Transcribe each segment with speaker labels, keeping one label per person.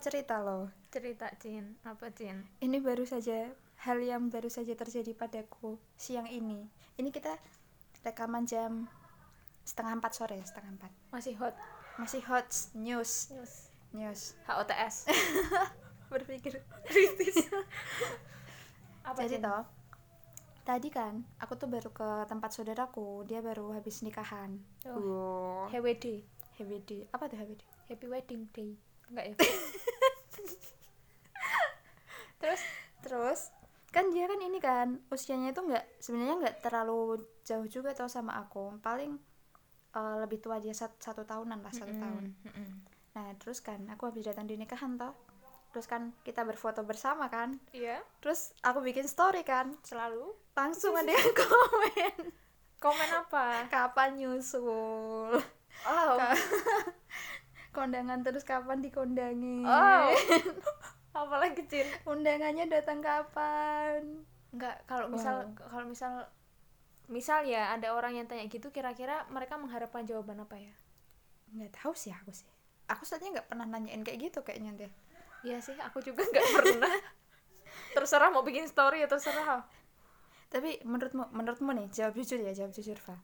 Speaker 1: cerita loh.
Speaker 2: cerita Cin apa Cin
Speaker 1: Ini baru saja hal yang baru saja terjadi padaku siang ini. Ini kita rekaman jam setengah empat sore, setengah empat.
Speaker 2: masih hot
Speaker 1: Masih hot news,
Speaker 2: news
Speaker 1: news.
Speaker 2: HOTS
Speaker 1: Berpikir
Speaker 2: kritis apa
Speaker 1: Jadi toh, tadi kan aku tuh baru ke tempat saudaraku, dia baru habis nikahan.
Speaker 2: Oh.
Speaker 1: Wow.
Speaker 2: HWD
Speaker 1: HWD. Apa tuh HWD?
Speaker 2: Happy Wedding Day enggak ya terus
Speaker 1: Terus kan dia kan ini kan usianya itu nggak sebenarnya nggak terlalu jauh juga tau sama aku. Paling eh, lebih tua dia sat- satu tahunan lah satu tahun.
Speaker 2: Mm-mm.
Speaker 1: nah terus kan aku habis datang di nikahan toh. Terus kan kita berfoto bersama kan.
Speaker 2: Iya.
Speaker 1: Terus aku bikin story kan.
Speaker 2: Selalu.
Speaker 1: Langsung ada yang komen.
Speaker 2: Komen apa?
Speaker 1: Kapan nyusul?
Speaker 2: Oh
Speaker 1: kondangan terus kapan dikondangi
Speaker 2: oh. Apalagi Cin
Speaker 1: undangannya datang kapan?
Speaker 2: Enggak kalau misal kalau misal misal ya ada orang yang tanya gitu kira-kira mereka mengharapkan jawaban apa ya?
Speaker 1: Nggak tahu sih aku sih. Aku soalnya nggak pernah nanyain kayak gitu kayaknya deh.
Speaker 2: Iya sih aku juga nggak pernah. Terserah mau bikin story ya terserah.
Speaker 1: Tapi menurutmu menurutmu nih jawab jujur ya jawab jujur Fa.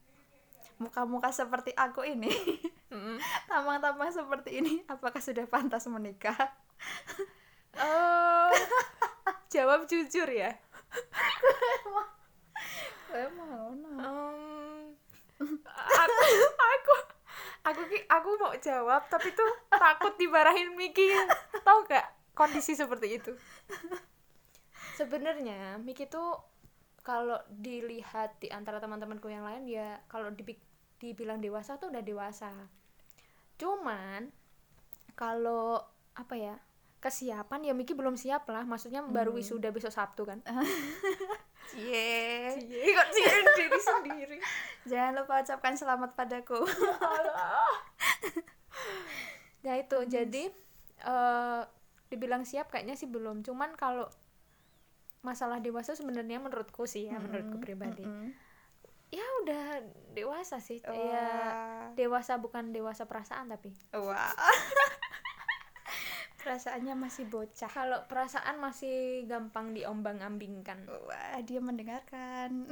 Speaker 1: Muka-muka seperti aku ini. tamang-tamang seperti ini, apakah sudah pantas menikah?
Speaker 2: Eh, jawab jujur ya.
Speaker 1: Emang,
Speaker 2: Em, aku aku aku aku mau jawab tapi tuh takut dimarahin Miki. Tahu gak kondisi seperti itu? Sebenarnya Miki tuh kalau dilihat di antara teman-temanku yang lain ya kalau dibi- dibilang dewasa tuh udah dewasa cuman kalau apa ya kesiapan ya Miki belum siap lah. Maksudnya baru wisuda besok Sabtu kan.
Speaker 1: Cie.
Speaker 2: Cie, kok cie diri sendiri?
Speaker 1: Jangan lupa ucapkan selamat padaku.
Speaker 2: ya itu jadi eh dibilang siap kayaknya sih belum. Cuman kalau masalah dewasa sebenarnya menurutku sih ya menurutku pribadi.
Speaker 1: Mm-mm.
Speaker 2: Ya udah dewasa sih ya
Speaker 1: Wah.
Speaker 2: dewasa bukan dewasa perasaan tapi
Speaker 1: Wah. Perasaannya masih bocah.
Speaker 2: kalau perasaan masih gampang diombang-ambingkan
Speaker 1: Wah, dia mendengarkan.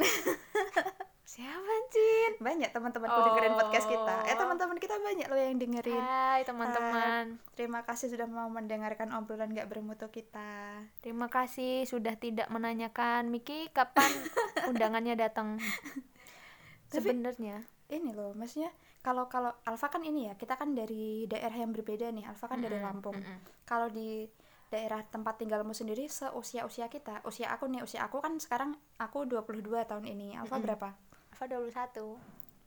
Speaker 2: siapa Cin
Speaker 1: banyak teman-temanku
Speaker 2: Oh.
Speaker 1: dengerin podcast kita. Eh, teman-teman kita banyak loh yang dengerin.
Speaker 2: Hai teman-teman
Speaker 1: Terima kasih sudah mau mendengarkan obrolan gak bermutu kita.
Speaker 2: terima kasih sudah tidak menanyakan Miki kapan undangannya datang sebenarnya
Speaker 1: Ini loh, maksudnya kalau kalau Alfa kan ini ya, kita kan dari daerah yang berbeda nih. Alfa kan dari
Speaker 2: Mm-mm,
Speaker 1: Lampung.
Speaker 2: mm-mm.
Speaker 1: Kalau di daerah tempat tinggalmu sendiri seusia-usia kita, usia aku nih, usia aku kan sekarang aku 22 tahun ini. Alfa
Speaker 2: Mm-mm.
Speaker 1: berapa?
Speaker 2: Alfa 21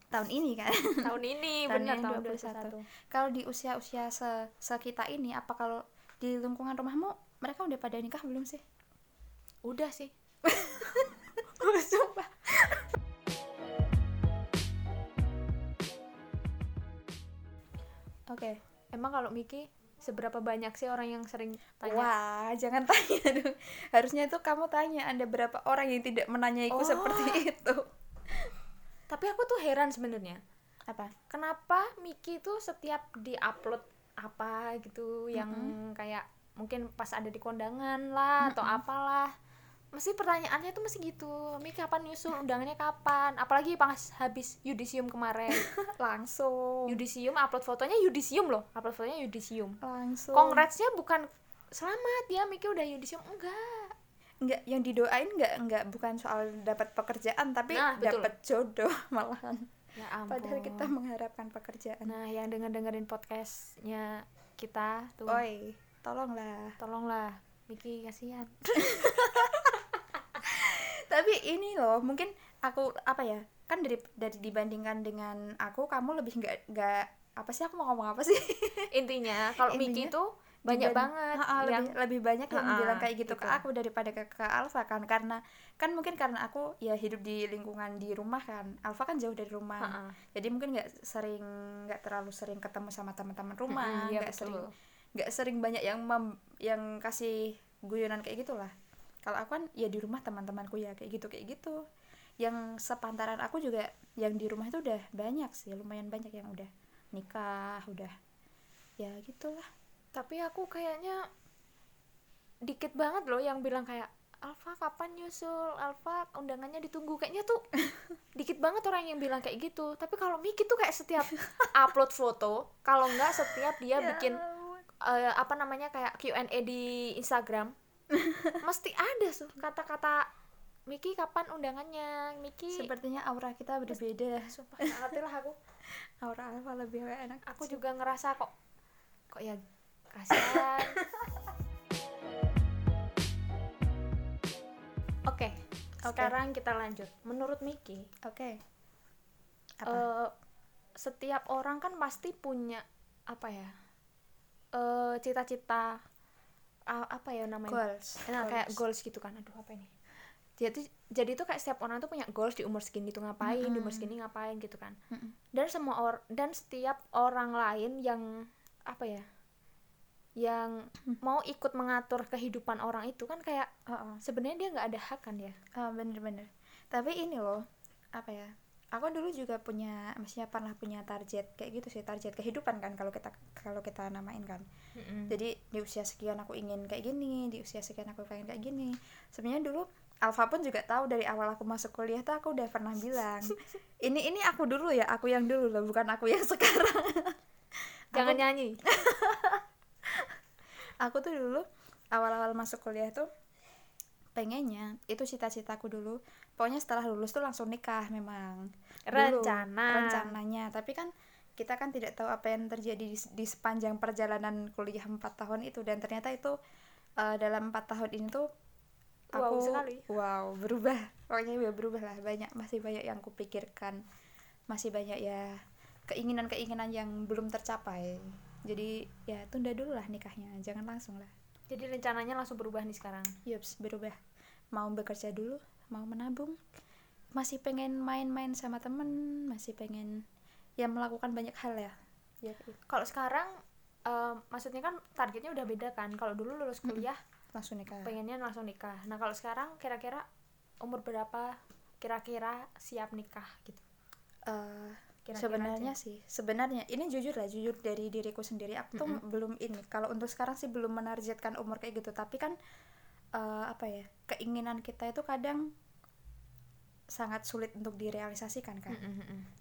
Speaker 1: Tahun ini kan.
Speaker 2: tahun ini
Speaker 1: Tahun
Speaker 2: benar tahun
Speaker 1: 21.
Speaker 2: 21
Speaker 1: kalau di usia-usia se sekita ini, apa kalau di lingkungan rumahmu mereka udah pada nikah belum sih?
Speaker 2: udah sih
Speaker 1: Sumpah. Oke.
Speaker 2: emang kalau Miki seberapa banyak sih orang yang sering tanya
Speaker 1: Wah, jangan tanya dong. Harusnya itu kamu tanya ada berapa orang yang tidak menanyaiku
Speaker 2: Oh.
Speaker 1: seperti itu.
Speaker 2: tapi aku tuh heran sebenarnya
Speaker 1: Apa?
Speaker 2: kenapa Miki tuh setiap di-upload apa gitu yang kayak mungkin pas ada di kondangan lah atau apalah mesti pertanyaannya tuh mesti gitu. Miki kapan nyusul undangannya kapan? Apalagi pas habis yudisium kemarin.
Speaker 1: Langsung.
Speaker 2: yudisium upload fotonya yudisium loh. Upload fotonya yudisium.
Speaker 1: Langsung.
Speaker 2: congratsnya bukan selamat ya Miki udah yudisium. Enggak.
Speaker 1: Enggak, yang didoain enggak enggak bukan soal dapat pekerjaan tapi
Speaker 2: Nah,
Speaker 1: dapat jodoh malahan.
Speaker 2: ya ampun.
Speaker 1: Padahal kita mengharapkan pekerjaan.
Speaker 2: nah yang denger dengerin podcastnya kita tuh.
Speaker 1: Oi, tolonglah.
Speaker 2: tolonglah Miki kasihan
Speaker 1: tapi ini loh mungkin aku apa ya kan dari dari dibandingkan dengan aku kamu lebih nggak nggak apa sih aku mau ngomong apa sih
Speaker 2: intinya kalau Miki tuh banyak
Speaker 1: Diban-
Speaker 2: banget
Speaker 1: Ha-ha,
Speaker 2: yang
Speaker 1: lebih lebih banyak yang
Speaker 2: Ha-ha,
Speaker 1: bilang kayak gitu, ke
Speaker 2: gitu.
Speaker 1: aku daripada ke, ke Alfa kan karena kan mungkin karena aku ya hidup di lingkungan di rumah kan Alfa kan jauh dari rumah
Speaker 2: Ha-ha.
Speaker 1: jadi mungkin nggak sering nggak terlalu sering ketemu sama teman-teman rumah
Speaker 2: iya,
Speaker 1: nggak
Speaker 2: betul.
Speaker 1: sering nggak sering banyak yang mem- yang kasih guyonan kayak gitulah kalau aku kan ya di rumah teman-temanku ya kayak gitu kayak gitu. Yang sepantaran aku juga yang di rumah itu udah banyak sih lumayan banyak yang udah nikah udah ya gitulah.
Speaker 2: Tapi aku kayaknya dikit banget loh yang bilang kayak Alfa kapan nyusul? Alfa undangannya ditunggu. Kayaknya tuh dikit banget orang yang bilang kayak gitu. Tapi kalau Miki tuh kayak setiap upload foto kalau enggak setiap dia
Speaker 1: Ya
Speaker 2: bikin eh, apa namanya kayak Q&A di Instagram mesti ada tuh kata-kata Miki kapan undangannya? Miki
Speaker 1: sepertinya aura kita berbeda.
Speaker 2: Sumpah ngerti lah aku.
Speaker 1: Aura alfa lebih enak.
Speaker 2: Aku juga ngerasa kok kok ya kasihan. Oke sekarang kita lanjut. Menurut Miki
Speaker 1: oke. apa
Speaker 2: eh, setiap orang kan pasti punya apa ya eh cita-cita a- apa ya namanya?
Speaker 1: Goals
Speaker 2: nah kayak goals. gitu kan. Aduh apa ini? Jadi jadi itu kayak setiap orang tuh punya goals di umur segini tuh ngapain di umur segini ngapain gitu kan.
Speaker 1: Mm-mm.
Speaker 2: dan semua or dan setiap orang lain yang apa ya yang mau ikut mengatur kehidupan orang itu kan kayak
Speaker 1: Oh, oh.
Speaker 2: sebenarnya dia nggak ada hak kan ya
Speaker 1: Ah, bener-bener. Tapi ini loh apa ya aku dulu juga punya maksudnya pernah punya target kayak gitu sih target kehidupan kan kalau kita kalau kita namain kan. Jadi di usia sekian aku ingin kayak gini di usia sekian aku pengen kayak gini. Sebenarnya dulu Alfa pun juga tahu dari awal aku masuk kuliah tuh aku udah pernah bilang ini ini aku dulu ya aku yang dulu loh bukan aku yang sekarang.
Speaker 2: Jangan nyanyi.
Speaker 1: Aku tuh dulu awal-awal masuk kuliah tuh pengennya itu cita-citaku dulu. Pokoknya setelah lulus tuh langsung nikah memang. Dulu,
Speaker 2: Rencana.
Speaker 1: rencananya. Tapi kan kita kan tidak tahu apa yang terjadi di, di sepanjang perjalanan kuliah empat tahun itu. Dan ternyata itu eh, dalam empat tahun ini tuh
Speaker 2: Wow
Speaker 1: aku
Speaker 2: sekali.
Speaker 1: wow berubah. Pokoknya ya berubah lah. Banyak masih banyak yang kupikirkan. Masih banyak ya keinginan-keinginan yang belum tercapai. Jadi ya tunda dulu lah nikahnya. Jangan langsung lah
Speaker 2: jadi rencananya langsung berubah nih sekarang
Speaker 1: Yups, berubah. Mau bekerja dulu, mau menabung. Masih pengen main-main sama temen, masih pengen ya melakukan banyak hal ya. Ya,
Speaker 2: kalau sekarang eh, maksudnya kan targetnya udah beda kan kalau dulu lulus kuliah
Speaker 1: langsung nikah.
Speaker 2: pengennya langsung nikah nah kalau sekarang kira-kira umur berapa kira-kira siap nikah gitu
Speaker 1: Eh,
Speaker 2: Kira-kira
Speaker 1: sebenarnya
Speaker 2: aja.
Speaker 1: sih, sebenarnya ini jujur lah, jujur dari diriku sendiri. Aku tuh belum ini. Kalau untuk sekarang sih belum menargetkan umur kayak gitu. Tapi kan eh, apa ya? Keinginan kita itu kadang sangat sulit untuk direalisasikan kan.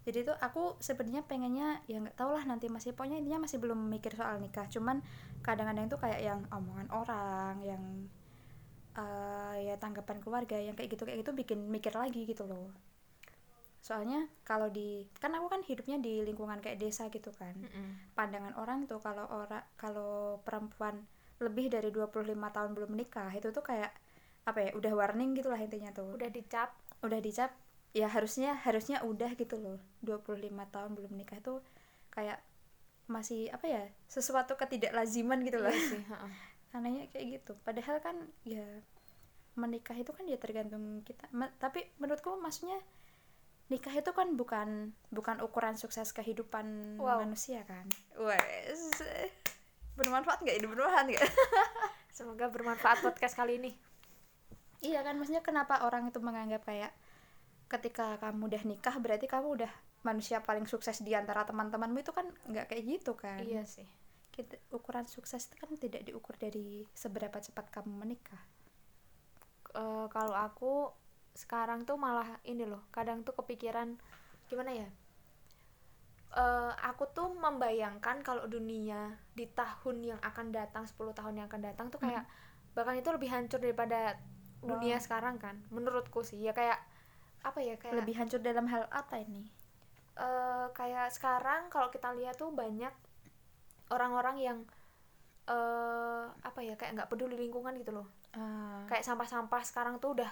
Speaker 1: jadi tuh aku sebenarnya pengennya ya nggak tau lah nanti masih pokoknya intinya masih belum mikir soal nikah cuman kadang-kadang tuh kayak yang omongan orang yang eh, ya tanggapan keluarga yang kayak gitu kayak gitu bikin mikir lagi gitu loh soalnya kalau di kan aku kan hidupnya di lingkungan kayak desa gitu kan. Pandangan orang tuh kalau orang kalau perempuan lebih dari 25 tahun belum menikah itu tuh kayak apa ya udah warning gitu lah intinya tuh.
Speaker 2: Udah dicap.
Speaker 1: Udah dicap ya harusnya harusnya udah gitu loh. 25 tahun belum nikah itu kayak masih apa ya sesuatu ketidaklaziman gitu loh.
Speaker 2: Iya sih,
Speaker 1: anehnya kayak gitu. Padahal kan ya menikah itu kan ya tergantung kita. Me- tapi menurutku maksudnya nikah itu kan bukan bukan ukuran sukses kehidupan
Speaker 2: Wow.
Speaker 1: manusia kan wes bermanfaat nggak ini bermanfaat nggak
Speaker 2: semoga bermanfaat podcast kali ini
Speaker 1: Iya kan maksudnya kenapa orang itu menganggap kayak ketika kamu udah nikah berarti kamu udah manusia paling sukses di antara teman-temanmu itu kan nggak kayak gitu kan.
Speaker 2: iya sih
Speaker 1: Kita, ukuran sukses itu kan tidak diukur dari seberapa cepat kamu menikah.
Speaker 2: Eh, kalau aku sekarang tuh malah ini loh kadang tuh kepikiran gimana ya? Eh, aku tuh membayangkan kalau dunia di tahun yang akan datang 10 tahun yang akan datang tuh kayak bahkan itu lebih hancur daripada dunia
Speaker 1: Wow.
Speaker 2: sekarang kan menurutku sih. Ya kayak apa ya kayak
Speaker 1: Lebih hancur dalam hal apa ini?
Speaker 2: eh, kayak sekarang kalau kita lihat tuh banyak orang-orang yang eh apa ya kayak nggak peduli lingkungan gitu loh.
Speaker 1: Ah,
Speaker 2: kayak sampah-sampah sekarang tuh udah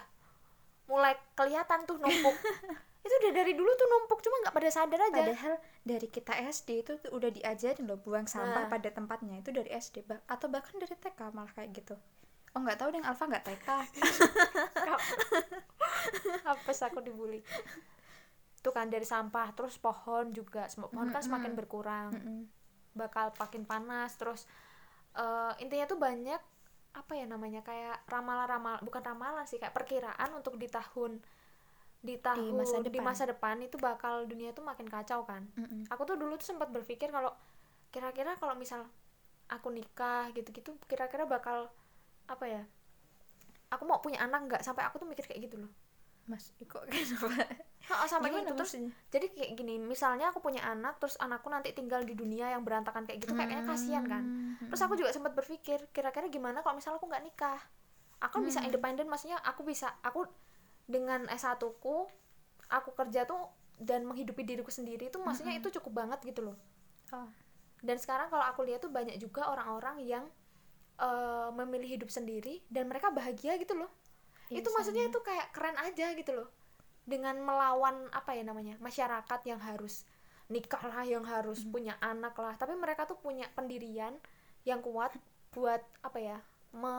Speaker 2: mulai kelihatan tuh numpuk itu udah dari dulu tuh numpuk cuma nggak pada sadar aja
Speaker 1: padahal dari kita SD itu tuh udah diajarin loh buang sampah
Speaker 2: Nah.
Speaker 1: pada tempatnya itu dari SD bah- atau bahkan dari TK malah kayak gitu. Oh nggak tahu deh Alfa nggak TK.
Speaker 2: hapus aku dibully tuh kan dari sampah terus pohon juga Sem- pohon kan semakin berkurang
Speaker 1: Mm-mm.
Speaker 2: bakal makin panas terus eh, intinya tuh banyak apa ya namanya kayak ramalan-ramalan bukan ramalan sih kayak perkiraan untuk di tahun di tahun
Speaker 1: masa
Speaker 2: di
Speaker 1: depan.
Speaker 2: masa depan itu bakal dunia tuh makin kacau kan
Speaker 1: Mm-mm.
Speaker 2: aku tuh dulu tuh sempat berpikir kalau kira-kira kalau misal aku nikah gitu-gitu kira-kira bakal apa ya aku mau punya anak nggak sampai aku tuh mikir kayak gitu loh
Speaker 1: mas kok kenapa
Speaker 2: sampai
Speaker 1: Gimana
Speaker 2: gitu terus
Speaker 1: maksudnya?
Speaker 2: jadi kayak gini misalnya aku punya anak terus anakku nanti tinggal di dunia yang berantakan kayak gitu kayaknya kasihan kan
Speaker 1: Hmm,
Speaker 2: terus aku juga sempat berpikir kira-kira gimana kalau misal aku nggak nikah aku kan bisa
Speaker 1: Hmm.
Speaker 2: independen maksudnya aku bisa aku dengan S1 ku aku kerja tuh dan menghidupi diriku sendiri itu maksudnya
Speaker 1: Hmm.
Speaker 2: itu cukup banget gitu loh
Speaker 1: Oh.
Speaker 2: dan sekarang kalau aku lihat tuh banyak juga orang-orang yang eh, memilih hidup sendiri dan mereka bahagia gitu loh
Speaker 1: Iya,
Speaker 2: itu maksudnya itu kayak keren aja gitu loh dengan melawan apa ya namanya masyarakat yang harus nikah lah yang harus
Speaker 1: Hmm.
Speaker 2: punya anak lah tapi mereka tuh punya pendirian yang kuat buat apa ya me,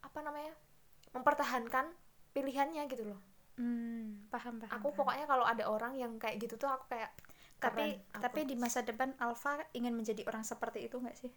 Speaker 2: apa namanya mempertahankan pilihannya gitu loh
Speaker 1: Hmm, paham paham
Speaker 2: aku
Speaker 1: paham.
Speaker 2: pokoknya kalau ada orang yang kayak gitu tuh aku kayak
Speaker 1: tapi
Speaker 2: aku.
Speaker 1: tapi di masa depan Alfa ingin menjadi orang seperti itu nggak sih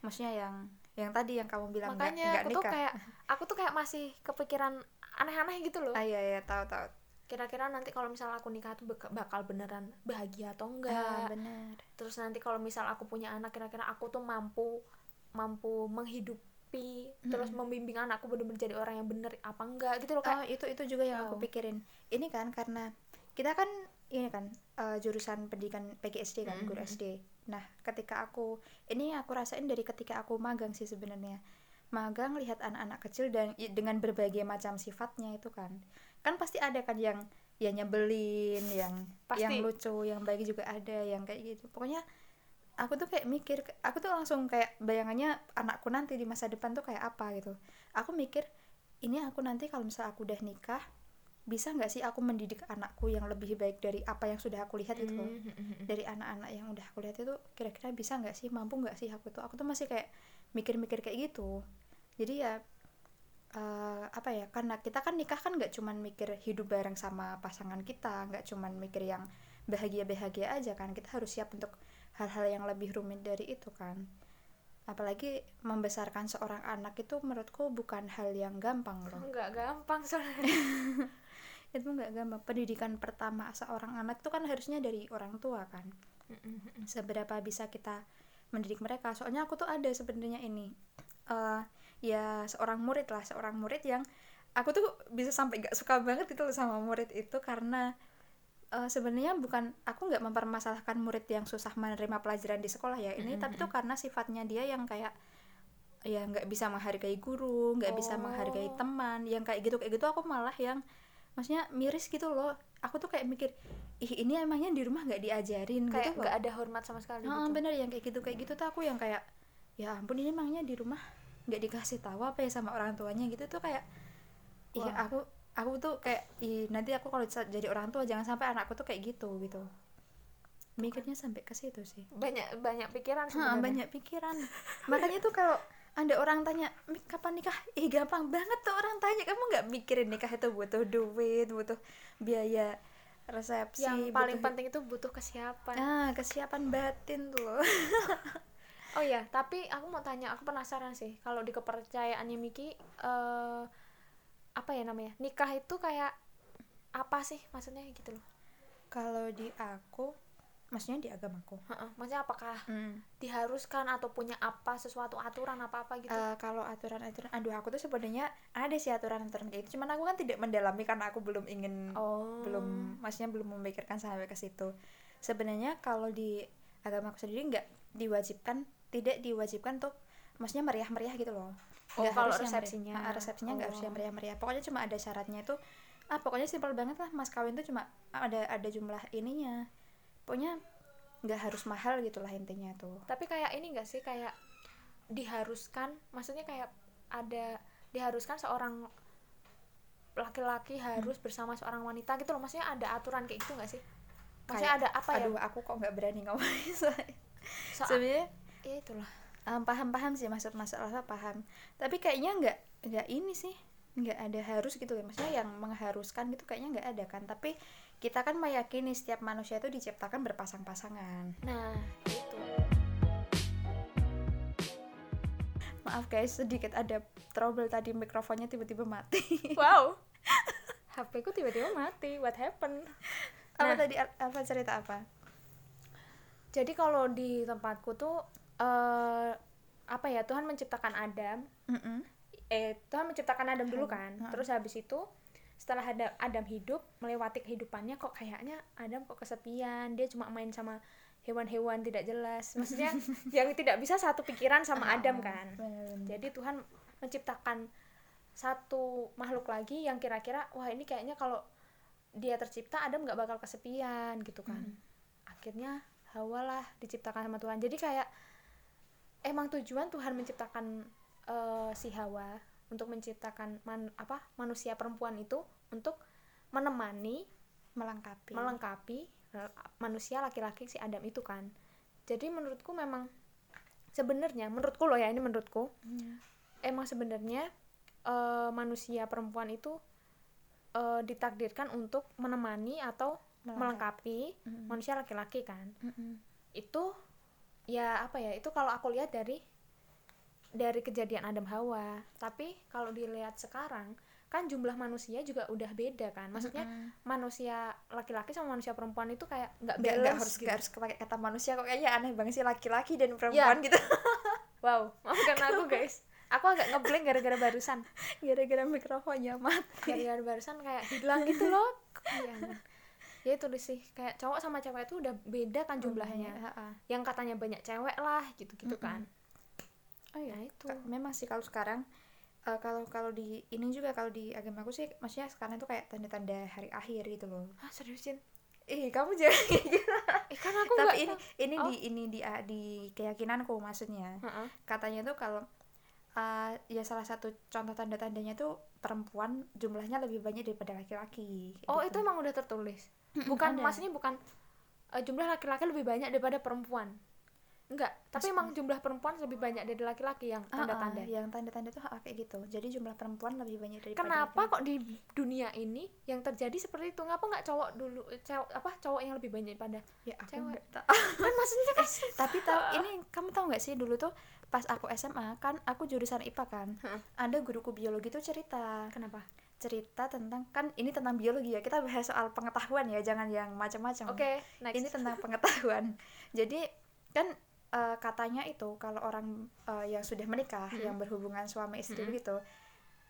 Speaker 1: maksudnya yang yang tadi yang kamu bilang nggak
Speaker 2: makanya aku tuh
Speaker 1: nikah.
Speaker 2: kayak aku tuh kayak masih kepikiran aneh-aneh gitu loh.
Speaker 1: Ah iya iya tahu tahu.
Speaker 2: Kira-kira nanti kalau misal aku nikah tuh bak- bakal beneran bahagia atau
Speaker 1: ah
Speaker 2: enggak?
Speaker 1: benar
Speaker 2: terus nanti kalau misal aku punya anak kira-kira aku tuh mampu mampu menghidupi terus membimbing anakku bener-bener jadi orang yang bener apa enggak gitu loh
Speaker 1: oh
Speaker 2: kayak
Speaker 1: itu itu juga yang aku
Speaker 2: Wow.
Speaker 1: pikirin. Ini kan karena kita kan ini kan eh, jurusan pendidikan PGSD kan guru
Speaker 2: Mm-mm.
Speaker 1: SD nah ketika aku ini aku rasain dari ketika aku magang sih sebenarnya. Magang lihat anak-anak kecil dan dengan berbagai macam sifatnya itu kan. Kan pasti ada kan yang ya nyebelin yang
Speaker 2: Pasti.
Speaker 1: yang lucu yang baik juga ada yang kayak gitu. Pokoknya aku tuh kayak mikir aku tuh langsung kayak bayangannya anakku nanti di masa depan tuh kayak apa gitu. Aku mikir ini aku nanti kalau misal aku udah nikah bisa nggak sih aku mendidik anakku yang lebih baik dari apa yang sudah aku lihat gitu loh
Speaker 2: Mm,
Speaker 1: dari anak-anak yang udah aku lihat itu kira-kira bisa nggak sih? Mampu nggak sih aku tuh aku tuh masih kayak mikir-mikir kayak gitu. Jadi ya eh, apa ya karena kita kan nikah kan nggak cuman mikir hidup bareng sama pasangan kita nggak cuman mikir yang bahagia-bahagia aja kan. Kita harus siap untuk hal-hal yang lebih rumit dari itu kan. Apalagi membesarkan seorang anak itu menurutku bukan hal yang gampang loh.
Speaker 2: Enggak gampang soalnya
Speaker 1: itu nggak gampang. Pendidikan pertama seorang anak itu kan harusnya dari orang tua kan. Seberapa bisa kita mendidik mereka? Soalnya aku tuh ada sebenarnya ini eh ya seorang murid lah seorang murid yang aku tuh bisa sampai gak suka banget gitu loh sama murid itu karena eh, sebenarnya bukan aku nggak mempermasalahkan murid yang susah menerima pelajaran di sekolah ya ini tapi tuh karena sifatnya dia yang kayak ya nggak bisa menghargai guru nggak bisa
Speaker 2: Oh.
Speaker 1: menghargai teman yang kayak gitu kayak gitu aku malah yang maksudnya miris gitu loh. Aku tuh kayak mikir ih ini emangnya di rumah nggak diajarin?
Speaker 2: Kayak
Speaker 1: gitu
Speaker 2: nggak ada hormat sama sekali
Speaker 1: Ah,
Speaker 2: gitu.
Speaker 1: bener yang kayak gitu kayak gitu tuh aku yang kayak ya ampun ini emangnya di rumah nggak dikasih tahu apa ya sama orang tuanya? Gitu tuh kayak iya
Speaker 2: Wah.
Speaker 1: aku aku tuh kayak ih nanti aku kalau jadi orang tua jangan sampai anakku tuh kayak gitu gitu. Mikirnya sampai ke situ sih.
Speaker 2: Banyak banyak pikiran
Speaker 1: Ha,
Speaker 2: sebenarnya.
Speaker 1: banyak pikiran. Makanya tuh kalau ada orang tanya "Mik, kapan nikah ih gampang banget tuh orang tanya kamu nggak mikirin nikah itu butuh duit butuh biaya resepsi
Speaker 2: yang paling
Speaker 1: butuh-
Speaker 2: penting itu butuh kesiapan
Speaker 1: ah kesiapan batin tuh loh
Speaker 2: Oh ya, tapi aku mau tanya, aku penasaran sih kalau di kepercayaannya Miki eh apa ya namanya? Nikah itu kayak apa sih maksudnya gitu loh.
Speaker 1: kalau di aku maksudnya di agamaku
Speaker 2: Heeh, maksudnya apakah
Speaker 1: Hmm.
Speaker 2: diharuskan atau punya apa sesuatu aturan apa-apa gitu?
Speaker 1: Eh, kalau aturan-aturan aduh aku tuh sebenarnya ada sih aturan-aturan kayak gitu cuman aku kan tidak mendalami karena aku belum ingin
Speaker 2: oh.
Speaker 1: belum maksudnya belum memikirkan sampai ke situ sebenarnya kalau di agamaku sendiri nggak diwajibkan tidak diwajibkan tuh maksudnya meriah-meriah gitu loh
Speaker 2: Oh,
Speaker 1: Nggak
Speaker 2: kalau
Speaker 1: harus
Speaker 2: resepsinya.
Speaker 1: meriah. Ah, resepsinya nggak harus
Speaker 2: Oh.
Speaker 1: yang meriah-meriah pokoknya cuma ada syaratnya itu ah pokoknya simpel banget lah mas kawin tuh cuma ada ada jumlah ininya pokoknya nggak harus mahal gitulah intinya tuh
Speaker 2: Tapi kayak ini enggak sih kayak diharuskan, maksudnya kayak ada diharuskan seorang laki-laki harus bersama seorang wanita gitu loh. Maksudnya ada aturan kayak gitu enggak sih? Maksudnya
Speaker 1: Kayak,
Speaker 2: ada apa ya?
Speaker 1: aduh aku kok nggak berani ngomongin soalnya
Speaker 2: Soal-
Speaker 1: sebenarnya
Speaker 2: ya itulah.
Speaker 1: um, paham-paham sih maksud masalah paham tapi kayaknya nggak nggak ini sih nggak ada harus gitu ya maksudnya yang mengharuskan gitu kayaknya nggak ada kan tapi kita kan meyakini setiap manusia itu diciptakan berpasang-pasangan
Speaker 2: Nah, itu.
Speaker 1: maaf guys sedikit ada trouble tadi mikrofonnya tiba-tiba mati
Speaker 2: Wow. HP ku tiba-tiba mati what happened
Speaker 1: apa
Speaker 2: Nah.
Speaker 1: tadi apa cerita apa
Speaker 2: jadi kalau di tempatku tuh eh apa ya Tuhan menciptakan Adam
Speaker 1: Mm-mm.
Speaker 2: eh Tuhan menciptakan Adam dulu kan
Speaker 1: ha.
Speaker 2: terus habis itu setelah Adam, Adam hidup melewati kehidupannya kok kayaknya Adam kok kesepian. Dia cuma main sama hewan-hewan tidak jelas. Maksudnya yang tidak bisa satu pikiran sama Adam kan? jadi Tuhan menciptakan satu makhluk lagi yang kira-kira wah ini kayaknya kalau dia tercipta Adam nggak bakal kesepian gitu kan. Akhirnya Hawa lah diciptakan sama Tuhan. Jadi kayak emang tujuan Tuhan menciptakan eh, si Hawa untuk menciptakan man- apa manusia perempuan itu untuk menemani
Speaker 1: melengkapi
Speaker 2: melengkapi eh, manusia laki-laki si Adam itu kan jadi menurutku memang sebenarnya menurutku loh ya ini menurutku
Speaker 1: Hmm.
Speaker 2: emang sebenarnya eh, manusia perempuan itu eh, ditakdirkan untuk menemani atau
Speaker 1: Melengkapi.
Speaker 2: melengkapi
Speaker 1: Mm-mm.
Speaker 2: manusia laki-laki kan
Speaker 1: Mm-mm.
Speaker 2: itu ya apa ya itu kalau aku lihat dari dari kejadian Adam Hawa. Tapi kalau dilihat sekarang kan jumlah manusia juga udah beda kan. Maksudnya
Speaker 1: Mm-mm.
Speaker 2: manusia laki-laki sama manusia perempuan itu kayak nggak
Speaker 1: nggak nggak
Speaker 2: balance
Speaker 1: harus
Speaker 2: gitu.
Speaker 1: nggak harus pakai kata manusia kok. Kayaknya aneh banget sih laki-laki dan perempuan gitu.
Speaker 2: Wow maafkan aku guys. Aku agak ngeblank gara-gara barusan.
Speaker 1: Gara-gara mikrofonnya mati
Speaker 2: gara-gara barusan kayak hilang gitu loh. Iya ya itu sih. Kayak cowok sama cewek itu udah beda kan jumlahnya.
Speaker 1: Ha-ha.
Speaker 2: yang katanya banyak cewek lah gitu-gitu kan
Speaker 1: oh
Speaker 2: ya
Speaker 1: ya
Speaker 2: itu
Speaker 1: memang sih kalau sekarang eh, kalau kalau di ini juga kalau di agamaku sih maksudnya sekarang itu kayak tanda-tanda hari akhir gitu loh
Speaker 2: ah seriusin
Speaker 1: ih kamu jangan gitu
Speaker 2: eh kan aku
Speaker 1: tapi ini
Speaker 2: tahu.
Speaker 1: ini
Speaker 2: Oh.
Speaker 1: di ini di ah, di keyakinanku maksudnya
Speaker 2: Heeh.
Speaker 1: katanya tuh kalau uh, ya salah satu contoh tanda-tandanya tuh perempuan jumlahnya lebih banyak daripada laki-laki
Speaker 2: oh
Speaker 1: gitu.
Speaker 2: itu emang udah tertulis bukan maksudnya bukan eh, jumlah laki-laki lebih banyak daripada perempuan enggak tapi emang jumlah perempuan lebih banyak dari laki-laki yang
Speaker 1: Ah,
Speaker 2: tanda-tanda.
Speaker 1: yang tanda-tanda tuh ah, kayak gitu. Jadi jumlah perempuan lebih banyak daripada
Speaker 2: kenapa
Speaker 1: laki-laki.
Speaker 2: kok di dunia ini yang terjadi seperti itu? Ngapa nggak cowok dulu cewek apa cowok yang lebih banyak daripada
Speaker 1: ya aku
Speaker 2: cewek? kan maksudnya kan
Speaker 1: tapi tahu ini kamu tahu nggak sih dulu tuh pas aku SMA kan aku jurusan IPA kan.
Speaker 2: Heeh.
Speaker 1: ada guruku biologi tuh cerita.
Speaker 2: Kenapa?
Speaker 1: Cerita tentang kan ini tentang biologi ya kita bahas soal pengetahuan ya jangan yang macam-macam.
Speaker 2: Oke next.
Speaker 1: Ini tentang pengetahuan. Jadi kan eh, katanya itu kalau orang eh, yang sudah menikah
Speaker 2: Mm-mm.
Speaker 1: yang berhubungan suami istri
Speaker 2: Mm-mm.
Speaker 1: begitu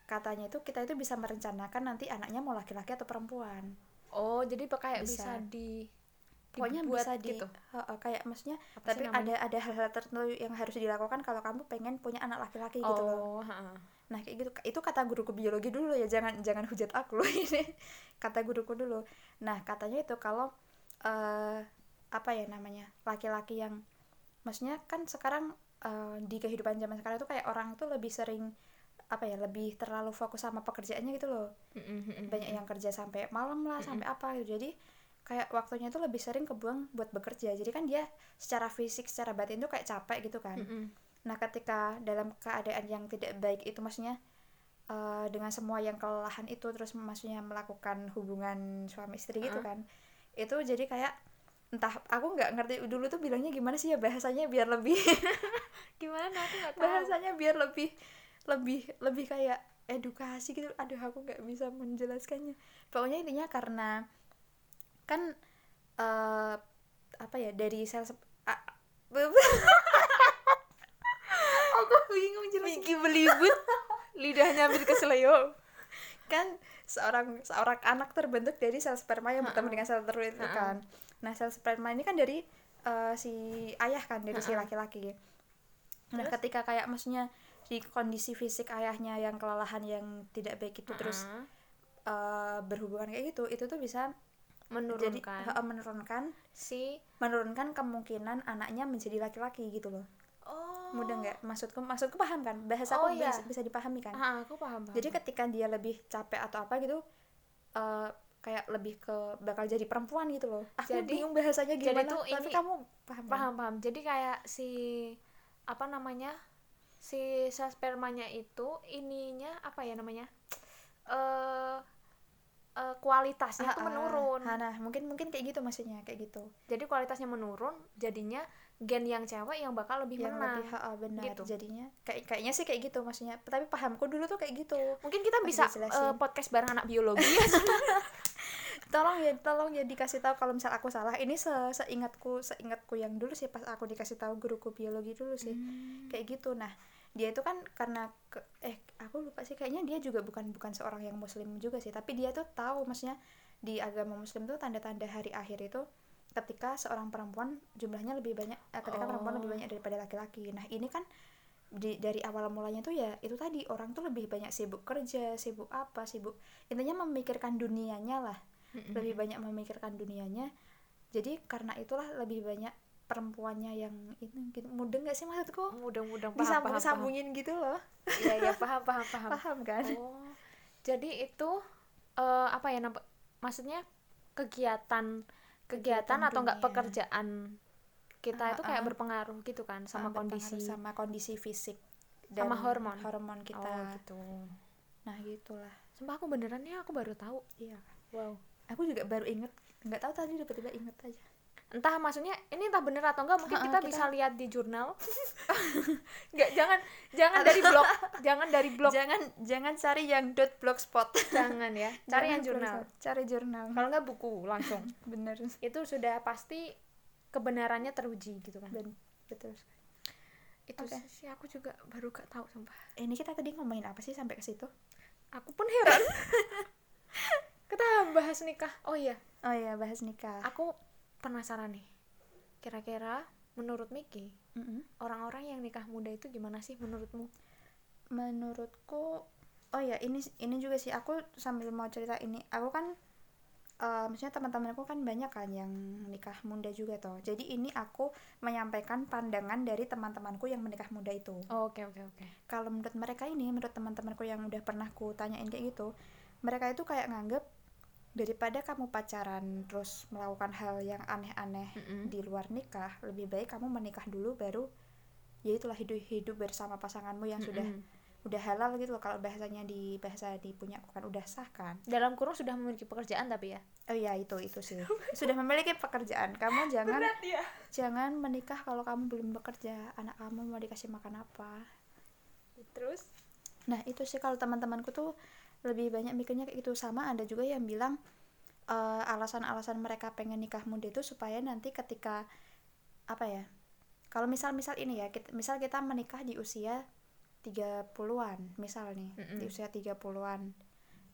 Speaker 1: katanya itu kita itu bisa merencanakan nanti anaknya mau laki-laki atau perempuan
Speaker 2: oh jadi kayak bisa,
Speaker 1: Bisa.
Speaker 2: di
Speaker 1: pokoknya bisa di
Speaker 2: gitu
Speaker 1: Heeh, kayak maksudnya
Speaker 2: Apa
Speaker 1: tapi ada ada hal-hal tertentu yang harus dilakukan kalau kamu pengen punya anak laki-laki gitu loh
Speaker 2: oh heeh.
Speaker 1: nah kayak gitu itu kata guruku biologi dulu ya jangan jangan hujat aku loh ini kata guruku dulu nah katanya itu kalau eh apa ya namanya laki-laki yang maksudnya kan sekarang eh, di kehidupan zaman sekarang tuh kayak orang tuh lebih sering apa ya lebih terlalu fokus sama pekerjaannya gitu loh
Speaker 2: mm-mm.
Speaker 1: banyak yang kerja sampai malam lah sampai apa gitu jadi kayak waktunya tuh lebih sering kebuang buat bekerja jadi kan dia secara fisik secara batin tuh kayak capek gitu kan
Speaker 2: Mm-mm.
Speaker 1: Nah, ketika dalam keadaan yang tidak baik itu maksudnya eh, dengan semua yang kelelahan itu terus maksudnya melakukan hubungan suami istri gitu kan. Itu jadi kayak entah aku nggak ngerti dulu tuh bilangnya gimana sih ya bahasanya biar lebih
Speaker 2: gimana? Aku nggak tahu.
Speaker 1: bahasanya biar lebih lebih lebih kayak edukasi gitu. Aduh, aku nggak bisa menjelaskannya. Pokoknya intinya karena kan eh apa ya dari sel aku bingung jelasin
Speaker 2: Miki belibut lidahnya hampir keseleo.
Speaker 1: Kan seorang seorang anak terbentuk dari sel sperma yang bertemu dengan sel telur itu kan nah sel sperma ini kan dari eh, si ayah kan dari si
Speaker 2: Ha-ha.
Speaker 1: laki-laki nah
Speaker 2: Terus?
Speaker 1: ketika kayak maksudnya di kondisi fisik ayahnya yang kelelahan yang tidak baik itu terus
Speaker 2: Heeh.
Speaker 1: eh, berhubungan kayak gitu itu tuh bisa jadi
Speaker 2: menurunkan
Speaker 1: ha-ha, menurunkan
Speaker 2: si
Speaker 1: menurunkan kemungkinan anaknya menjadi laki-laki gitu loh
Speaker 2: oh
Speaker 1: mudah nggak maksudku maksudku paham kan bahasa
Speaker 2: Oh,
Speaker 1: aku
Speaker 2: iya.
Speaker 1: bisa, bisa dipahami kan
Speaker 2: ah, aku paham, paham.
Speaker 1: jadi ketika dia lebih capek atau apa gitu eh, kayak lebih ke bakal jadi perempuan gitu loh. Aku
Speaker 2: Jadi-
Speaker 1: bingung bahasanya
Speaker 2: jadi
Speaker 1: gimana
Speaker 2: tuh
Speaker 1: tapi
Speaker 2: ini-
Speaker 1: kamu paham kan?
Speaker 2: paham paham. Jadi kayak si apa namanya si spermanya itu ininya apa ya namanya eh eh, kualitasnya tuh
Speaker 1: Ah, ah.
Speaker 2: menurun.
Speaker 1: Ah, nah mungkin mungkin kayak gitu maksudnya kayak gitu.
Speaker 2: Jadi kualitasnya menurun jadinya gen yang cewek yang bakal lebih
Speaker 1: yang
Speaker 2: menang.
Speaker 1: lebih ha, benar
Speaker 2: gitu.
Speaker 1: jadinya. Kayak kayaknya sih kayak gitu maksudnya. Tapi pahamku dulu tuh kayak gitu.
Speaker 2: Mungkin kita
Speaker 1: Pas
Speaker 2: bisa eh, podcast bareng anak biologi
Speaker 1: tolong ya tolong ya dikasih tahu kalau misal aku salah. Ini se seingatku seingatku yang dulu sih pas aku dikasih tahu guruku biologi dulu sih.
Speaker 2: Hmm.
Speaker 1: kayak gitu. Nah dia itu kan karena ke, eh aku lupa sih. Kayaknya dia juga bukan bukan seorang yang muslim juga sih. Tapi dia tuh tahu maksudnya di agama muslim tuh tanda-tanda hari akhir itu ketika seorang perempuan jumlahnya lebih banyak eh, ketika perempuan
Speaker 2: Oh.
Speaker 1: lebih banyak daripada laki-laki. Nah ini kan di, dari awal mulanya tuh ya itu tadi orang tuh lebih banyak sibuk kerja sibuk apa sibuk intinya memikirkan dunianya lah lebih banyak memikirkan dunianya. Jadi karena itulah lebih banyak perempuannya yang ini gitu mudeng gak sih maksudku?
Speaker 2: Mudah-mudahan paham
Speaker 1: disambung
Speaker 2: paham,
Speaker 1: sambungin gitu loh.
Speaker 2: Paham. iya iya paham paham paham.
Speaker 1: Paham kan?
Speaker 2: Oh. Jadi itu eh, apa ya nampak maksudnya kegiatan kegiatan
Speaker 1: Kegiatan
Speaker 2: atau enggak pekerjaan kita
Speaker 1: Ah,
Speaker 2: itu kayak
Speaker 1: ah.
Speaker 2: berpengaruh gitu kan sama
Speaker 1: Ah, berpengaruh
Speaker 2: kondisi
Speaker 1: sama kondisi fisik
Speaker 2: Sama hormon.
Speaker 1: hormon kita.
Speaker 2: Oh gitu.
Speaker 1: Nah gitulah.
Speaker 2: Sumpah aku beneran ya aku baru tahu.
Speaker 1: Iya.
Speaker 2: Wow
Speaker 1: aku juga baru inget. Nggak tahu tadi tiba-tiba inget aja.
Speaker 2: Entah maksudnya ini entah bener atau enggak mungkin kita,
Speaker 1: kita-
Speaker 2: bisa lihat di jurnal. Enggak jangan jangan dari blog jangan dari blog.
Speaker 1: Jangan jangan cari yang dot blogspot
Speaker 2: jangan ya cari yang
Speaker 1: Jangan
Speaker 2: jurnal.
Speaker 1: blogspot, cari jurnal.
Speaker 2: Kalau enggak buku langsung.
Speaker 1: Bener.
Speaker 2: Itu sudah pasti kebenarannya teruji gitu kan.
Speaker 1: Ben betul.
Speaker 2: Itu
Speaker 1: Oke.
Speaker 2: sih aku juga baru gak tahu sumpah.
Speaker 1: Ini kita tadi ngomongin apa sih sampai ke situ?
Speaker 2: Aku pun heran kita bahas nikah. Oh iya.
Speaker 1: Oh iya bahas nikah.
Speaker 2: Aku penasaran nih. Kira-kira menurut Miki
Speaker 1: Mm-mm.
Speaker 2: orang-orang yang nikah muda itu gimana sih menurutmu?
Speaker 1: Menurutku oh ya ini ini juga sih. Aku sambil mau cerita ini. Aku kan eh, maksudnya teman-temanku kan banyak kan yang nikah muda juga toh. Jadi ini aku menyampaikan pandangan dari teman-temanku yang menikah muda itu.
Speaker 2: Oh, oke oke oke.
Speaker 1: Kalau menurut mereka ini menurut teman-temanku yang udah pernah ku tanyain kayak gitu mereka itu kayak nganggep daripada kamu pacaran terus melakukan hal yang aneh-aneh
Speaker 2: Mm-mm.
Speaker 1: di luar nikah lebih baik kamu menikah dulu baru ya itulah hidup hidup bersama pasanganmu yang sudah
Speaker 2: Mm-mm.
Speaker 1: udah halal gitu loh. Kalau bahasanya di bahasa di punya aku kan udah sah kan?
Speaker 2: Dalam kurung sudah memiliki pekerjaan tapi ya?
Speaker 1: Oh iya itu itu sih. Sudah memiliki pekerjaan. Kamu jangan
Speaker 2: ya
Speaker 1: jangan menikah kalau kamu belum bekerja. Anak kamu mau dikasih makan apa?
Speaker 2: Terus?
Speaker 1: Nah itu sih kalau teman-temanku tuh lebih banyak mikirnya kayak gitu. Sama ada juga yang bilang eh, alasan-alasan mereka pengen nikah muda itu supaya nanti ketika apa ya kalau misal misal ini ya kita, misal kita menikah di usia 30-an misal nih
Speaker 2: Mm-mm.
Speaker 1: di usia 30-an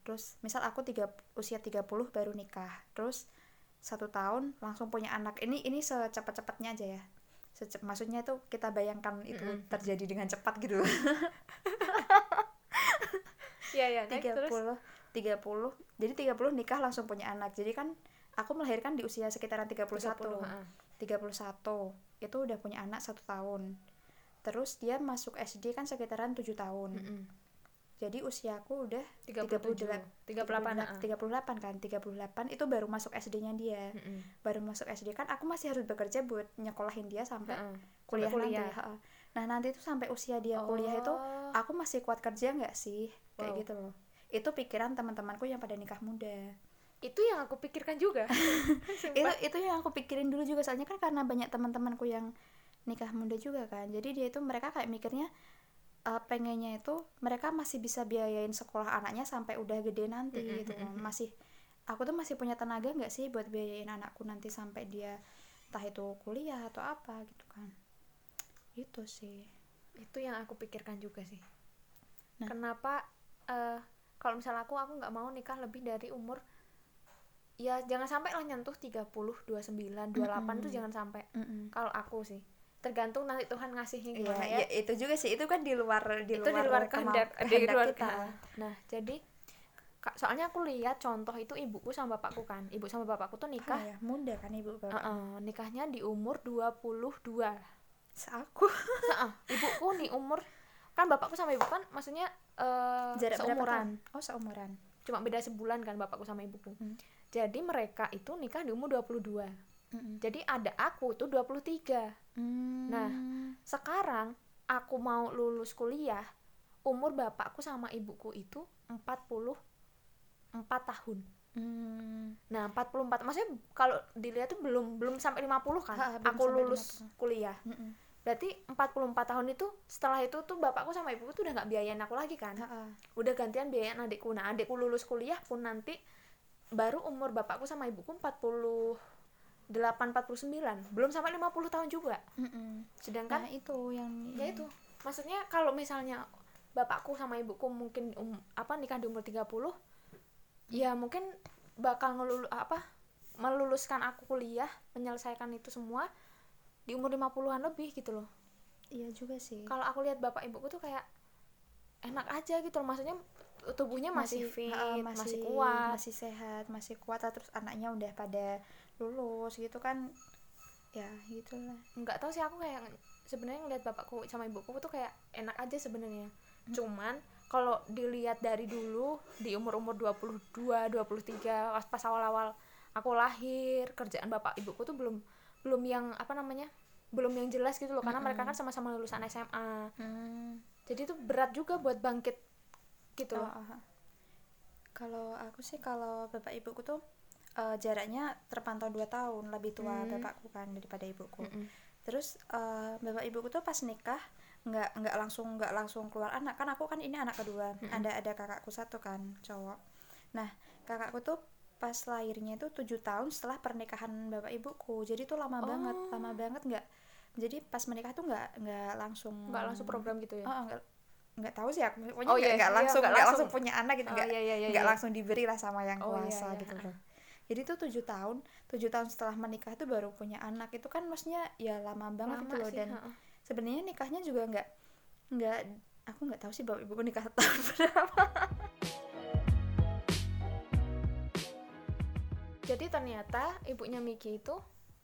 Speaker 1: terus misal aku tiga usia 30 baru nikah terus satu tahun langsung punya anak. Ini ini secepat-cepatnya aja ya. Secep, maksudnya itu kita bayangkan itu
Speaker 2: Mm-mm.
Speaker 1: terjadi dengan cepat gitu
Speaker 2: ya ya next, terus
Speaker 1: 30 30 jadi 30 nikah langsung punya anak jadi kan aku melahirkan di usia sekitaran 31
Speaker 2: 30, ha.
Speaker 1: 31 itu udah punya anak satu tahun terus dia masuk SD kan sekitaran 7 tahun
Speaker 2: Mm-mm.
Speaker 1: jadi usiaku udah
Speaker 2: 37 38 ha.
Speaker 1: 38 kan 38 itu baru masuk SD-nya dia
Speaker 2: Mm-mm.
Speaker 1: baru masuk SD kan aku masih harus bekerja buat nyekolahin dia sampai
Speaker 2: Ha-ha.
Speaker 1: kuliah,
Speaker 2: Sampai kuliah.
Speaker 1: nanti. Nah nanti itu sampai usia dia kuliah itu
Speaker 2: Oh.
Speaker 1: aku masih kuat kerja nggak sih? Kayak
Speaker 2: Wow.
Speaker 1: gitu loh. Itu pikiran teman-temanku yang pada nikah muda.
Speaker 2: Itu yang aku pikirkan juga.
Speaker 1: Itu itu yang aku pikirin dulu juga. Soalnya kan karena banyak teman-temanku yang nikah muda juga kan. Jadi dia itu mereka kayak mikirnya eh, pengennya itu mereka masih bisa biayain sekolah anaknya sampai udah gede nanti
Speaker 2: Mm-mm,
Speaker 1: gitu kan. masih aku tuh masih punya tenaga nggak sih buat biayain anakku nanti sampai dia entah itu kuliah atau apa gitu kan itu sih.
Speaker 2: Itu yang aku pikirkan juga sih.
Speaker 1: Nah.
Speaker 2: kenapa eh kalau misalnya aku aku nggak mau nikah lebih dari umur ya jangan sampai lah nyentuh 30 29 28 tuh
Speaker 1: Mm-mm.
Speaker 2: jangan sampai.
Speaker 1: Mm-mm.
Speaker 2: kalau aku sih. Tergantung nanti Tuhan ngasihnya
Speaker 1: Iya,
Speaker 2: gimana
Speaker 1: ya,
Speaker 2: ya,
Speaker 1: itu juga sih. Itu kan di luar di
Speaker 2: itu di luar kehendak di luar
Speaker 1: kita.
Speaker 2: Nah, nah jadi soalnya aku lihat contoh itu ibuku sama bapakku kan. Ibu sama bapakku tuh
Speaker 1: Ah,
Speaker 2: nikah
Speaker 1: ya, muda kan ibu bapak.
Speaker 2: Eh, nikahnya di umur 22
Speaker 1: aku
Speaker 2: Heeh, ibuku nih umur kan bapakku sama ibu kan maksudnya eh,
Speaker 1: jarak berapa
Speaker 2: seumuran
Speaker 1: oh seumuran
Speaker 2: cuma beda sebulan kan bapakku sama ibuku
Speaker 1: Hmm.
Speaker 2: jadi mereka itu nikah di umur 22
Speaker 1: Mm-mm.
Speaker 2: jadi ada aku tuh 23
Speaker 1: Hmm.
Speaker 2: Nah. sekarang aku mau lulus kuliah umur bapakku sama ibuku itu 44 tahun
Speaker 1: Hmm.
Speaker 2: Nah, 44 maksudnya kalau dilihat tuh belum belum sampai 50 kan.
Speaker 1: Ha, belum
Speaker 2: aku lulus
Speaker 1: 50.
Speaker 2: kuliah.
Speaker 1: Mm-mm.
Speaker 2: Berarti 44 tahun itu setelah itu tuh bapakku sama ibuku tuh udah nggak biayain aku lagi kan.
Speaker 1: Ha-ha.
Speaker 2: Udah gantian biayain adikku. Nah, adikku lulus kuliah pun nanti baru umur bapakku sama ibuku 48 49. Belum sampai 50 tahun juga.
Speaker 1: Mm-mm.
Speaker 2: Sedangkan
Speaker 1: Nah itu yang
Speaker 2: ya itu. Maksudnya kalau misalnya bapakku sama ibuku mungkin um, apa nikah di umur 30 ya mungkin bakal ngelulu apa meluluskan aku kuliah menyelesaikan itu semua di umur 50-an lebih gitu loh
Speaker 1: Iya juga sih.
Speaker 2: kalau aku lihat bapak ibuku tuh kayak enak aja gitu loh maksudnya tubuhnya masih, fit
Speaker 1: ha,
Speaker 2: masih, kuat
Speaker 1: masih sehat, masih kuat. Terus anaknya udah pada lulus gitu kan. Ya gitulah.
Speaker 2: nggak tahu sih aku kayak sebenarnya ngeliat bapakku sama ibuku tuh kayak enak aja sebenarnya cuman kalau dilihat dari dulu di umur-umur 22, 23 pas pas awal-awal aku lahir kerjaan bapak ibuku tuh belum belum yang apa namanya belum yang jelas gitu loh karena mereka kan sama-sama lulusan SMA
Speaker 1: Hmm.
Speaker 2: jadi itu berat juga buat bangkit gitu
Speaker 1: Oh,
Speaker 2: loh
Speaker 1: aha. Kalau aku sih kalau bapak ibuku tuh eh, jaraknya terpantau 2 tahun lebih tua
Speaker 2: Hmm.
Speaker 1: bapakku kan daripada ibuku.
Speaker 2: Mm-mm.
Speaker 1: Terus eh, bapak ibuku tuh pas nikah nggak nggak langsung nggak langsung keluar anak kan aku kan ini anak kedua ada ada kakakku satu kan cowok nah kakakku tuh pas lahirnya itu tujuh tahun setelah pernikahan bapak ibuku jadi tuh lama banget
Speaker 2: Oh.
Speaker 1: lama banget nggak jadi pas menikah tuh nggak nggak langsung
Speaker 2: nggak langsung program gitu ya
Speaker 1: oh nggak nggak tahu sih aku pokoknya
Speaker 2: Oh,
Speaker 1: nggak
Speaker 2: iya,
Speaker 1: nggak
Speaker 2: iya,
Speaker 1: langsung
Speaker 2: nggak langsung.
Speaker 1: langsung punya anak gitu
Speaker 2: Oh,
Speaker 1: nggak
Speaker 2: iya, iya, iya,
Speaker 1: nggak
Speaker 2: iya.
Speaker 1: langsung diberi lah sama yang
Speaker 2: Oh, iya,
Speaker 1: kuasa
Speaker 2: iya,
Speaker 1: gitu
Speaker 2: ha.
Speaker 1: loh jadi tuh tujuh tahun tujuh tahun setelah menikah tuh baru punya anak itu kan maksudnya ya lama banget
Speaker 2: Lama
Speaker 1: gitu loh
Speaker 2: sih,
Speaker 1: dan
Speaker 2: ha-ha.
Speaker 1: Sebenarnya nikahnya juga nggak nggak aku nggak tahu sih bapak ibuku nikah tahun berapa
Speaker 2: jadi ternyata ibunya Miki itu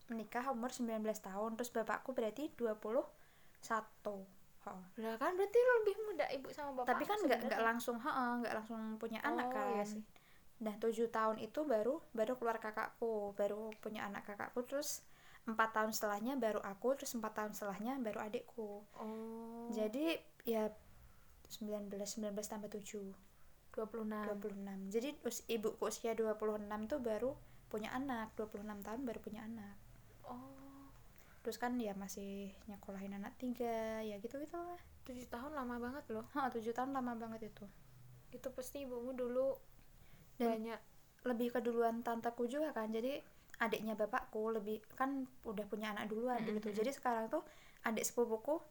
Speaker 1: menikah umur 19 tahun terus bapakku berarti 21 Oh.
Speaker 2: lah kan berarti lebih muda ibu sama bapak
Speaker 1: tapi kan nggak nggak langsung heeh, nggak langsung punya anak
Speaker 2: Oh,
Speaker 1: kan
Speaker 2: iya sih.
Speaker 1: nah tujuh tahun itu baru baru keluar kakakku baru punya anak kakakku terus empat tahun setelahnya baru aku terus empat tahun setelahnya baru adikku.
Speaker 2: Oh.
Speaker 1: Jadi ya 19 19 tambah 7
Speaker 2: 26
Speaker 1: 26 jadi us, ibuku usia 26 tuh baru punya anak. 26 tahun baru punya anak.
Speaker 2: Oh.
Speaker 1: Terus kan ya masih nyekolahin anak tiga ya gitu gitu lah
Speaker 2: tujuh tahun lama banget loh.
Speaker 1: Ha tujuh tahun lama banget itu.
Speaker 2: Itu pasti ibumu dulu
Speaker 1: Dan-
Speaker 2: banyak
Speaker 1: lebih keduluan tanteku juga kan. Jadi adiknya bapakku lebih kan udah punya anak duluan dulu tuh jadi sekarang tuh adik sepupuku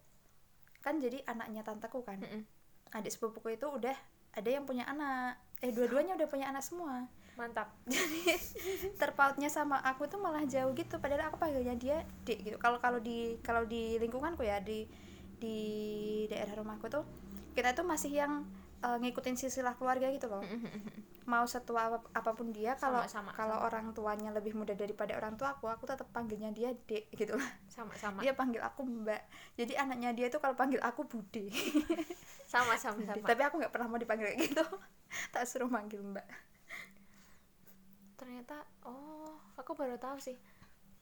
Speaker 1: kan jadi anaknya tanteku kan.
Speaker 2: Mm-mm.
Speaker 1: adik sepupuku itu udah ada yang punya anak. Eh dua-duanya udah punya anak semua.
Speaker 2: Mantap.
Speaker 1: Terpautnya sama aku tuh malah jauh gitu. Padahal aku panggilnya dia dek gitu. Kalau kalau di kalau di lingkunganku ya di di daerah rumahku tuh kita tuh masih yang eh, ngikutin silsilah keluarga gitu loh. Mau setua apa- apa pun dia kalau
Speaker 2: Sama, sama,
Speaker 1: kalau
Speaker 2: sama.
Speaker 1: orang tuanya lebih muda daripada orang tua aku aku tetap panggilnya dia dek gitu loh.
Speaker 2: Sama-sama
Speaker 1: dia panggil aku mbak. Jadi anaknya dia tuh kalau panggil aku bude
Speaker 2: sama-sama
Speaker 1: Bude.
Speaker 2: sama.
Speaker 1: Tapi aku nggak pernah mau dipanggil kayak gitu. Tak suruh manggil mbak.
Speaker 2: Ternyata oh aku baru tahu sih.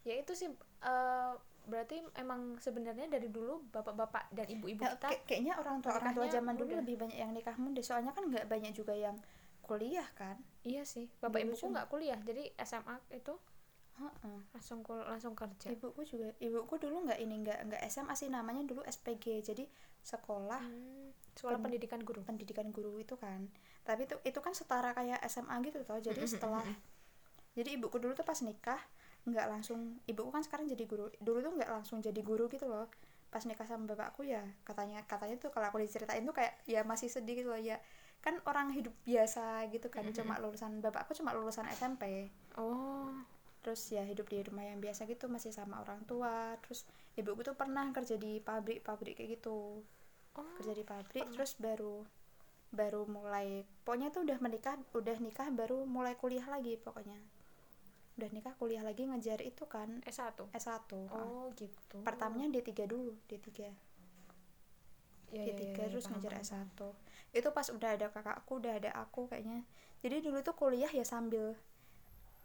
Speaker 2: Ya itu sih eh, berarti emang sebenarnya dari dulu bapak-bapak dan ibu-ibu
Speaker 1: Ya,
Speaker 2: kita
Speaker 1: kayak- kayaknya orang tua orang tua zaman dulu lebih banyak yang nikah muda soalnya kan nggak banyak juga yang kuliah kan?
Speaker 2: Iya sih bapak
Speaker 1: Dulu
Speaker 2: ibuku nggak kuliah jadi SMA itu
Speaker 1: Heeh.
Speaker 2: langsung langsung kerja.
Speaker 1: Ibuku juga ibuku dulu nggak ini nggak nggak SMA sih namanya dulu SPG jadi sekolah
Speaker 2: Hmm, sekolah
Speaker 1: Pen-
Speaker 2: pendidikan guru.
Speaker 1: pendidikan guru itu kan. Tapi itu itu kan setara kayak SMA gitu tau jadi setelah jadi ibuku dulu tuh pas nikah nggak langsung ibuku kan sekarang jadi guru dulu tuh nggak langsung jadi guru gitu loh. Pas nikah sama bapakku ya katanya katanya tuh kalau aku diceritain tuh kayak ya masih sedih gitu loh ya. Kan orang hidup biasa gitu kan cuma lulusan bapakku cuma lulusan SMP
Speaker 2: oh.
Speaker 1: Terus ya hidup di rumah yang biasa gitu masih sama orang tua. Terus ibuku tuh pernah kerja di pabrik-pabrik kayak gitu.
Speaker 2: Oh
Speaker 1: kerja di pabrik terus baru baru mulai pokoknya tuh udah menikah udah nikah baru mulai kuliah lagi pokoknya udah nikah kuliah lagi ngejar itu kan?
Speaker 2: S1
Speaker 1: S1
Speaker 2: oh gitu.
Speaker 1: Pertamanya D3 dulu D3
Speaker 2: ya,
Speaker 1: D3 terus ngejar S1 itu pas udah ada kakakku udah ada aku kayaknya. Jadi dulu tuh kuliah ya sambil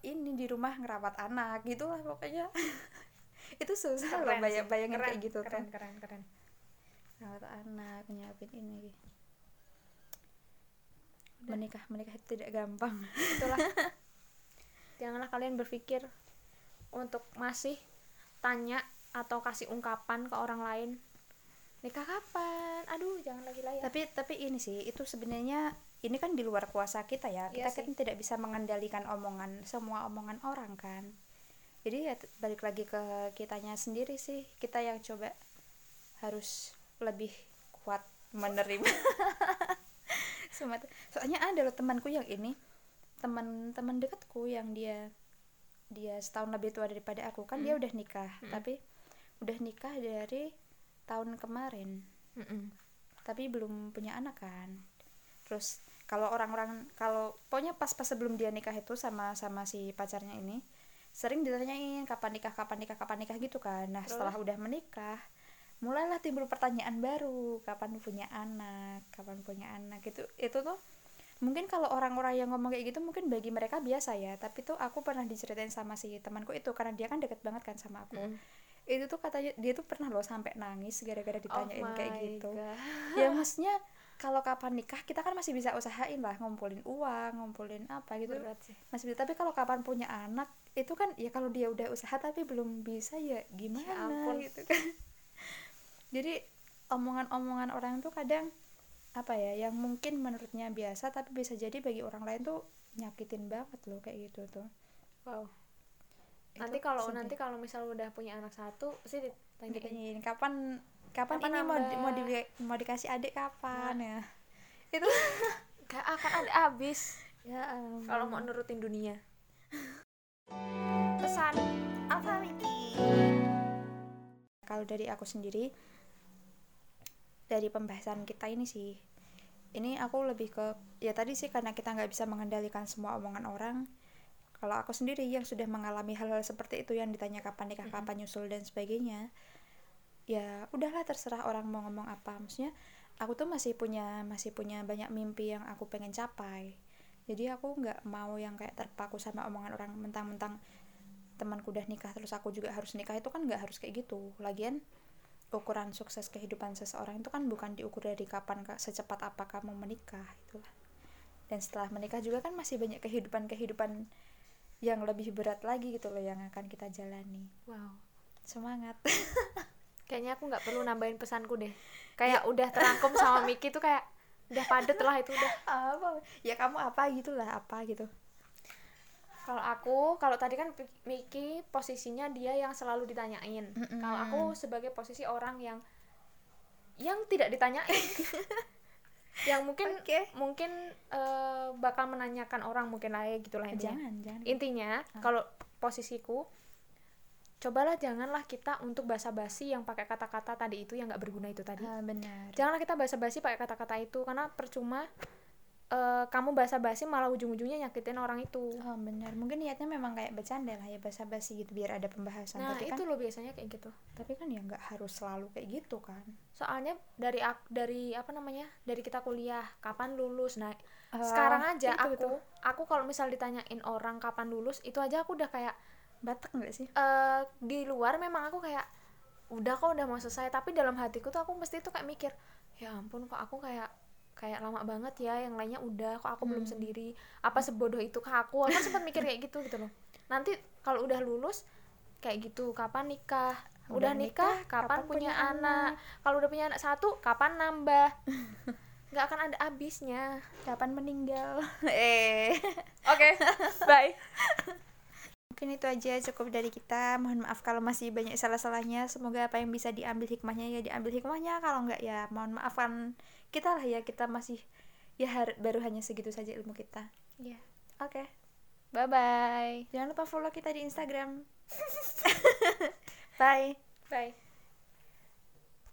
Speaker 1: ini di rumah ngerawat anak gitu lah pokoknya. Itu susah loh bayang bayangin
Speaker 2: keren,
Speaker 1: kayak gitu
Speaker 2: keren
Speaker 1: tuh.
Speaker 2: keren keren
Speaker 1: rawat anak nyiapin ini. Menikah menikah itu tidak gampang.
Speaker 2: Itulah janganlah kalian berpikir untuk masih tanya atau kasih ungkapan ke orang lain. Nikah kapan? Aduh jangan lagi lah ya.
Speaker 1: Tapi tapi ini sih itu sebenarnya ini kan di luar kuasa kita ya.
Speaker 2: Iya
Speaker 1: kita
Speaker 2: sih.
Speaker 1: kan tidak bisa mengendalikan omongan semua omongan orang kan. Jadi ya balik lagi ke kitanya sendiri sih. Kita yang coba harus lebih kuat menerima. Soalnya ada loh temanku yang ini teman-teman dekatku yang dia dia setahun lebih tua daripada aku kan dia udah nikah. Tapi udah nikah dari tahun kemarin.
Speaker 2: Mm-mm.
Speaker 1: tapi belum punya anak kan. Terus kalau orang-orang kalau pokoknya pas-pas sebelum dia nikah itu sama sama si pacarnya ini sering ditanyain kapan nikah kapan nikah kapan nikah? gitu kan. Nah
Speaker 2: Terus?
Speaker 1: setelah udah menikah mulailah timbul pertanyaan baru. Kapan punya anak? Kapan punya anak? Itu itu tuh mungkin kalau orang-orang yang ngomong kayak gitu mungkin bagi mereka biasa ya tapi tuh aku pernah diceritain sama si temanku itu karena dia kan deket banget kan sama aku
Speaker 2: Mm.
Speaker 1: itu tuh katanya dia tuh pernah loh sampai nangis gara-gara ditanyain
Speaker 2: Oh
Speaker 1: kayak gitu
Speaker 2: God.
Speaker 1: ya maksudnya kalau kapan nikah kita kan masih bisa usahain lah ngumpulin uang ngumpulin apa gitu
Speaker 2: berat sih
Speaker 1: masih bisa tapi kalau kapan punya anak itu kan ya kalau dia udah usaha tapi belum bisa ya gimana
Speaker 2: Ya ampun.
Speaker 1: gitu kan jadi omongan-omongan orang tuh kadang apa ya yang mungkin menurutnya biasa tapi bisa jadi bagi orang lain tuh nyakitin banget loh kayak gitu tuh.
Speaker 2: Wow.
Speaker 1: Itu
Speaker 2: nanti kalau nanti kalau misal udah punya anak satu sih ditanyain
Speaker 1: kapan kapan,
Speaker 2: Kapan
Speaker 1: ini mau di- mau di- mau dikasih adik kapan ya. itu.
Speaker 2: Gak akan ada habis.
Speaker 1: Ya ampun.
Speaker 2: kalau mau nurutin dunia. Pesan
Speaker 1: apa Miki? Kalau dari aku sendiri dari pembahasan kita ini sih. Ini aku lebih ke ya tadi sih karena kita nggak bisa mengendalikan semua omongan orang kalau aku sendiri yang sudah mengalami hal-hal seperti itu yang ditanya kapan nikah kapan nyusul dan sebagainya ya udahlah terserah orang mau ngomong apa. Maksudnya aku tuh masih punya masih punya banyak mimpi yang aku pengen capai. Jadi aku nggak mau yang kayak terpaku sama omongan orang mentang-mentang temanku udah nikah terus aku juga harus nikah itu kan nggak harus kayak gitu. Lagian ukuran sukses kehidupan seseorang itu kan bukan diukur dari kapan kak secepat apa kamu menikah itulah dan setelah menikah juga kan masih banyak kehidupan kehidupan yang lebih berat lagi gitu loh yang akan kita jalani.
Speaker 2: Wow.
Speaker 1: Semangat.
Speaker 2: Kayaknya aku nggak perlu nambahin pesanku deh. Kayak udah terangkum sama Miki tuh kayak udah padet lah itu udah.
Speaker 1: Apa? Ya kamu apa gitulah apa gitu
Speaker 2: kalau aku kalau tadi kan Miki posisinya dia yang selalu ditanyain
Speaker 1: Mm-mm.
Speaker 2: kalau aku sebagai posisi orang yang yang tidak ditanyain yang mungkin
Speaker 1: Oke.
Speaker 2: mungkin eh, bakal menanyakan orang mungkin lah ya gitulah intinya.
Speaker 1: jangan jangan
Speaker 2: intinya kalau posisiku cobalah janganlah kita untuk basa-basi yang pakai kata-kata tadi itu yang nggak berguna itu tadi
Speaker 1: Ah, benar
Speaker 2: janganlah kita basa-basi pakai kata-kata itu karena percuma eh, kamu basa-basi malah ujung-ujungnya nyakitin orang itu.
Speaker 1: Oh benar. Mungkin niatnya memang kayak bercanda lah ya basa-basi gitu biar ada pembahasan.
Speaker 2: Nah
Speaker 1: tapi
Speaker 2: itu
Speaker 1: kan
Speaker 2: loh biasanya kayak gitu.
Speaker 1: tapi kan ya nggak harus selalu kayak gitu kan.
Speaker 2: Soalnya dari dari apa namanya dari kita kuliah kapan lulus? Nah
Speaker 1: Ah,
Speaker 2: sekarang aja
Speaker 1: itu,
Speaker 2: aku
Speaker 1: itu.
Speaker 2: aku kalau misal ditanyain orang kapan lulus itu aja aku udah kayak
Speaker 1: batak nggak sih?
Speaker 2: eh di luar memang aku kayak udah kok udah mau selesai. Tapi dalam hatiku tuh aku mesti tuh kayak mikir ya ampun kok aku kayak kayak lama banget ya yang lainnya udah kok aku belum
Speaker 1: Hmm.
Speaker 2: sendiri apa sebodoh itu kah aku? Aku sempat mikir kayak gitu gitu loh. Nanti kalau udah lulus kayak gitu kapan nikah? Udah,
Speaker 1: Udah
Speaker 2: nikah,
Speaker 1: nikah,
Speaker 2: kapan,
Speaker 1: kapan
Speaker 2: punya,
Speaker 1: punya
Speaker 2: anak? kalau udah punya anak satu kapan nambah? Nggak akan ada habisnya.
Speaker 1: Kapan meninggal? Eh.
Speaker 2: Oke bye.
Speaker 1: Mungkin itu aja cukup dari kita. Mohon maaf kalau masih banyak salah-salahnya. Semoga apa yang bisa diambil hikmahnya ya diambil hikmahnya. Kalau enggak ya mohon maafkan kita lah ya kita masih ya baru hanya segitu saja ilmu kita.
Speaker 2: Ya
Speaker 1: oke.
Speaker 2: Bye bye
Speaker 1: jangan lupa follow kita di Instagram. Bye.
Speaker 2: Bye